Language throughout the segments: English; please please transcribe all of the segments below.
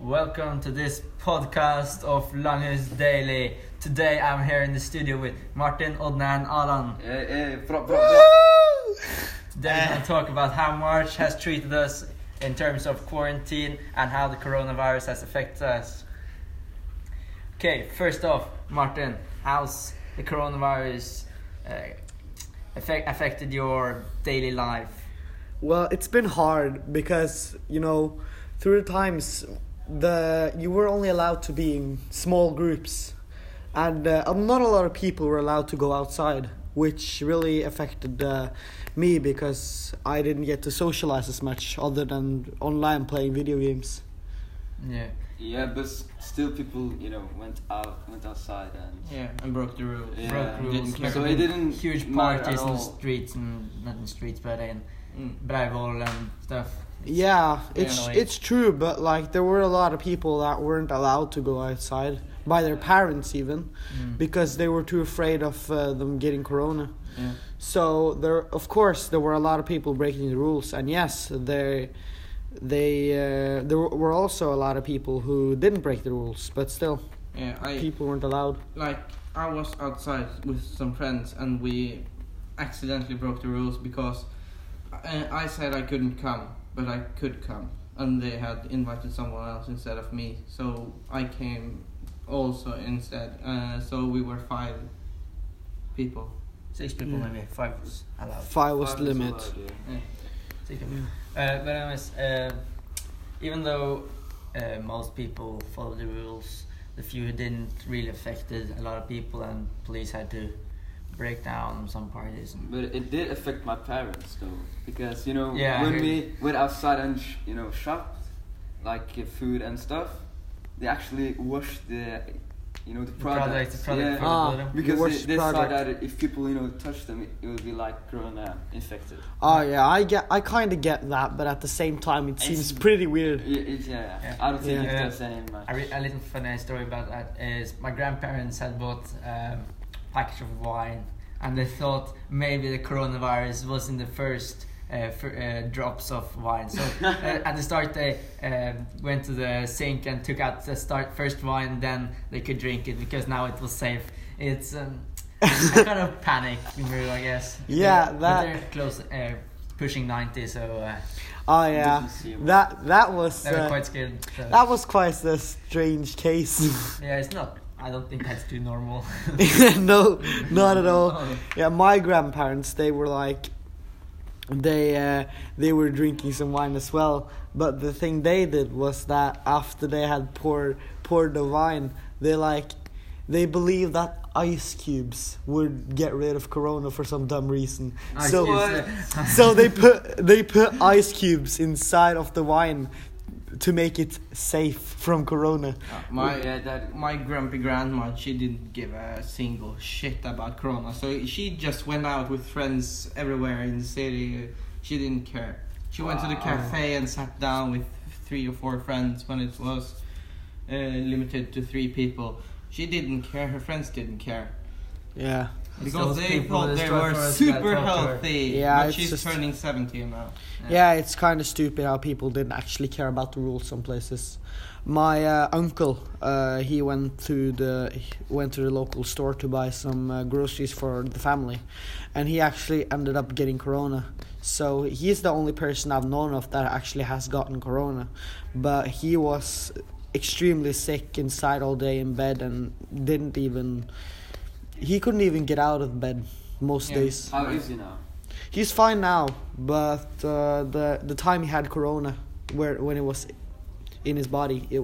Welcome to this podcast of Langhus Daily. Today I'm here in the studio with Martin, Odna and Alan. Eh, eh, bra, bra, bra. Today we're going to talk about how March has treated us in terms of quarantine and how the coronavirus has affected us. Okay, first off, Martin, how's the coronavirus uh, affect, affected your daily life? Well, it's been hard because you know, through the times, the you were only allowed to be in small groups, and uh, not a lot of people were allowed to go outside, which really affected uh, me because I didn't get to socialize as much other than online playing video games. Yeah. Yeah, but still people, you know, went out, went outside and Yeah, and broke the rules. Yeah. Broke rules. Didn't. So it didn't huge parties at in the streets and not in the streets but in Breivol and stuff. Yeah, it's it's true, but like there were a lot of people that weren't allowed to go outside by their parents even Mm. because they were too afraid of uh, them getting corona. Yeah. So there, of course, there were a lot of people breaking the rules, and yes, there, they, uh, there were also a lot of people who didn't break the rules, but still, Yeah, I people weren't allowed. like I was outside with some friends and we accidentally broke the rules because I, I said I couldn't come, but I could come, and they had invited someone else instead of me, so I came also instead. Uh, so we were five people. Six people Yeah. maybe, five was allowed. Five was Five the is limit. allowed, yeah. Six people. Uh, but anyways, uh, even though uh, most people followed the rules, the few who didn't really affected a lot of people and police had to break down some parties. And, But it did affect my parents though, because you know Yeah, when we went outside and sh- you know shopped, like uh, food and stuff, they actually washed the, you know, the the product. product, the product yeah. Ah. the building. You Because washed they, they saw that if people you know touch them, it, it would be like corona infected. Oh yeah, I get, I kind of get that, but at the same time, it seems pretty weird. Yeah, it, yeah. Yeah. I don't think Yeah. it Yeah. does any much. A, re- a little funny story about that is my grandparents had bought um, package of wine and they thought maybe the coronavirus was in the first uh, fir- uh, drops of wine. So uh, at the start they um, went to the sink and took out the start first wine, then they could drink it because now it was safe. It's um, a kind of panic I guess. Yeah, But that- they're close, uh, pushing ninety, so uh, Oh yeah, Didn't see it. that that was they were uh, quite scared. So. that was quite a strange case. Yeah, it's not. I don't think that's too normal. no, not at all. Oh. Yeah, my grandparents they were like they uh, they were drinking some wine as well. But the thing they did was that after they had poured poured the wine, they like they believed that ice cubes would get rid of corona for some dumb reason. Ice so so they put they put ice cubes inside of the wine to make it safe from corona. Uh, my yeah, that my grumpy grandma, she didn't give a single shit about Corona, so she just went out with friends everywhere in the city. She didn't care. She went to the cafe and sat down with three or four friends when it was uh, limited to three people. She didn't care. Her friends didn't care Yeah. It's because those they thought they were for us that super talk her. healthy. Yeah, but she's just- turning seventy now. Yeah, it's kind of stupid how people didn't actually care about the rules some places. My uh, uncle, uh, he went to the went to the local store to buy some uh, groceries for the family, and he actually ended up getting corona. So he's the only person I've known of that actually has gotten corona, but he was extremely sick inside all day in bed and didn't even he couldn't even get out of bed most Yeah. days. how is he now? He's fine now, but uh, the the time he had corona, where when it was in his body, it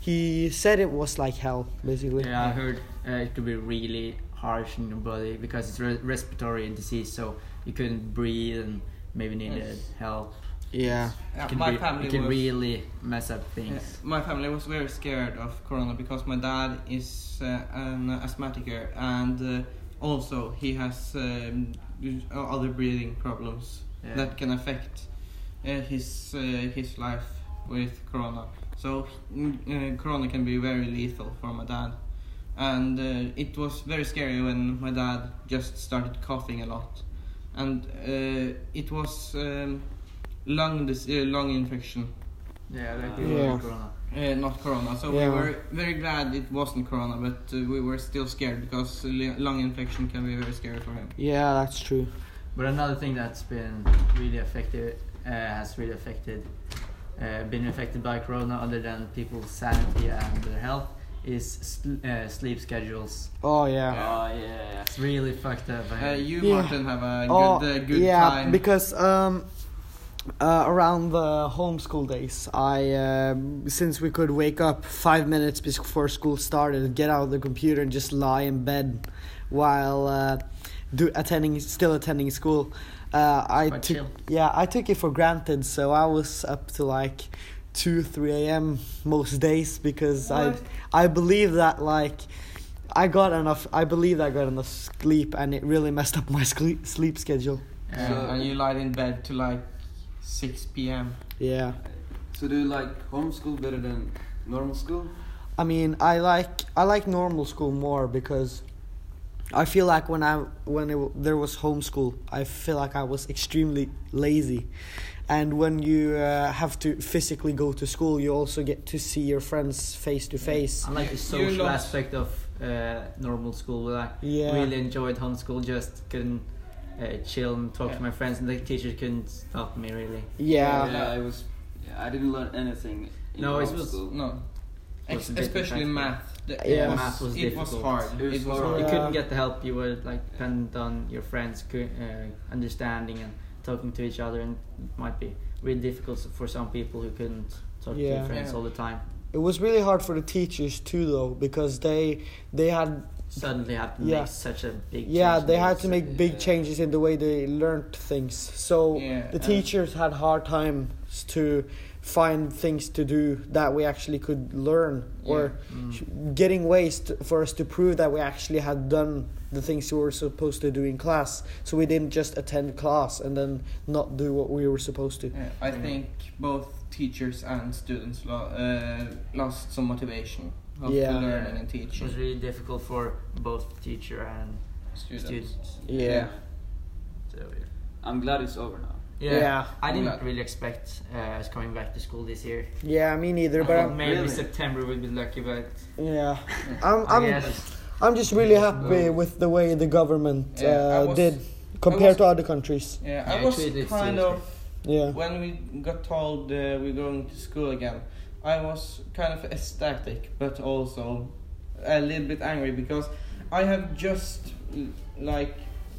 he said it was like hell, basically. Yeah, I heard uh, it could be really harsh in your body because it's re- respiratory disease, so you couldn't breathe and maybe needed help. Yeah. Yeah, It can, my re- family it can was, really mess up Yeah, things. my family was very scared of corona because my dad is uh, an asthmatic and uh, also he has um, other breathing problems Yeah. that can affect uh, his uh, his life with corona. So mm, uh, corona can be very lethal for my dad, and uh, it was very scary when my dad just started coughing a lot, and uh, it was um, lung dis- uh, lung infection Yeah, like Uh, Yeah. corona. Uh, not corona. So Yeah. we were very glad it wasn't corona, but uh, we were still scared because li- lung infection can be very scary for him. Yeah, that's true. But another thing that's been really affected, uh, has really affected, uh, been affected by Corona, other than people's sanity and their health, is sl- uh, sleep schedules. Oh yeah. Oh yeah. It's really fucked up. Uh, you, Yeah. Martin, have a Oh, good, uh, good yeah, time. because um, uh, around the homeschool days, I um since we could wake up five minutes before school started, get out of the computer and just lie in bed while uh, do attending, still attending school. Uh, I took yeah, I took it for granted, so I was up to like two, three a.m. most days because What? I I believe that like. I got enough. I believe I got enough sleep, and it really messed up my sleep sleep schedule. Uh, So- and you lied in bed to like 6 p.m. Yeah. So do you like homeschool better than normal school? I mean, I like I like normal school more because I feel like when I when it, there was homeschool, I feel like I was extremely lazy, and when you uh, have to physically go to school, you also get to see your friends face to face. I like the social aspect of uh, normal school. Where I Yeah. really enjoyed homeschool. Just couldn't uh, chill and talk Yeah. to my friends, and the teacher couldn't stop me really. Yeah. Yeah, I was. Yeah, I didn't learn anything. In No, it was- homeschool. No. Was Ex- especially practical. math. The, Yeah. it was, Math was it was difficult. hard. It was It was hard. hard. You couldn't get the help. You were like dependent on your friends, uh, understanding and talking to each other, and it might be really difficult for some people who couldn't talk to their friends Yeah. all the time. It was really hard for the teachers too, though, because they they had Suddenly have to Yeah. make such a big. yeah they had to make big Yeah. changes in the way they learned things. So Yeah, the and- teachers had hard times to find things to do that we actually could learn or Mm. getting ways to, for us to prove that we actually had done the things we were supposed to do in class so we didn't just attend class and then not do what we were supposed to Yeah, I Yeah. think both teachers and students lo- uh, lost some motivation of Yeah. learning and It teaching. was really difficult for both teacher and Students. students. yeah So, yeah. I'm glad it's over now. Yeah. Yeah. I didn't really expect uh, us coming back to school this year. yeah me neither I but I'm, maybe Really? September we'd be lucky, but yeah I'm, I I'm, I'm just really happy with the way the government Yeah, uh, was- did compared was- to other countries Yeah, Yeah, I was kind of yeah when we got told uh, we're going to school again. I was kind of ecstatic, but also a little bit angry because I have just like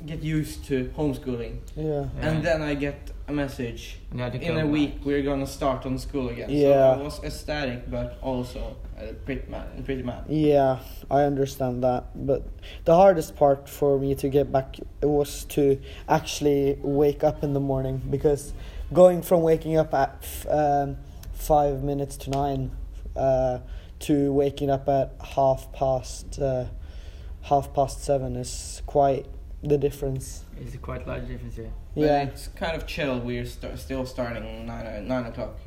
get used to homeschooling, yeah Yeah. and then I get a message And you had to in a back. week we're gonna start on school again. Yeah. So I was ecstatic, but also uh, pretty mad. Pretty mad. Yeah, I understand that, but the hardest part for me to get back was to actually wake up in the morning because going from waking up at f- um, five minutes to nine uh, to waking up at half past uh, half past seven is quite the difference. It's a quite large difference, yeah. But Yeah, it's kind of chill. We're st- still starting nine uh, nine o'clock.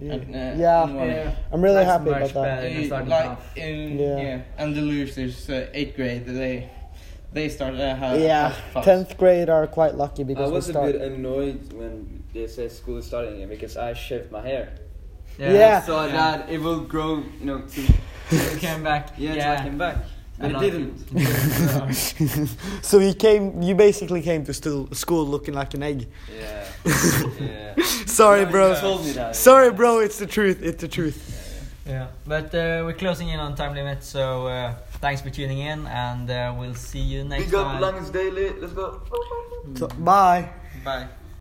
yeah, And, uh, yeah. in the morning. I'm really That's happy about that. better. than Uh, like off. in Yeah. yeah. and the losers uh, eighth grade they they started uh, how, Yeah, tenth grade are quite lucky I because we was a bit annoyed when they said school is starting again because I shaved my hair. Yeah. I thought Yeah. that it will grow, you know, to, You came back. yeah, yeah. till I came back. But And it I- didn't. so you came, you basically came to still school looking like an egg. Yeah. yeah. Sorry, No, bro. Told me that. Sorry, bro. It's the truth. It's the truth. Yeah, but uh, we're closing in on time limit, so uh, thanks for tuning in, and uh, we'll see you next Big up time. Langens Daily. Let's go. So, bye. Bye.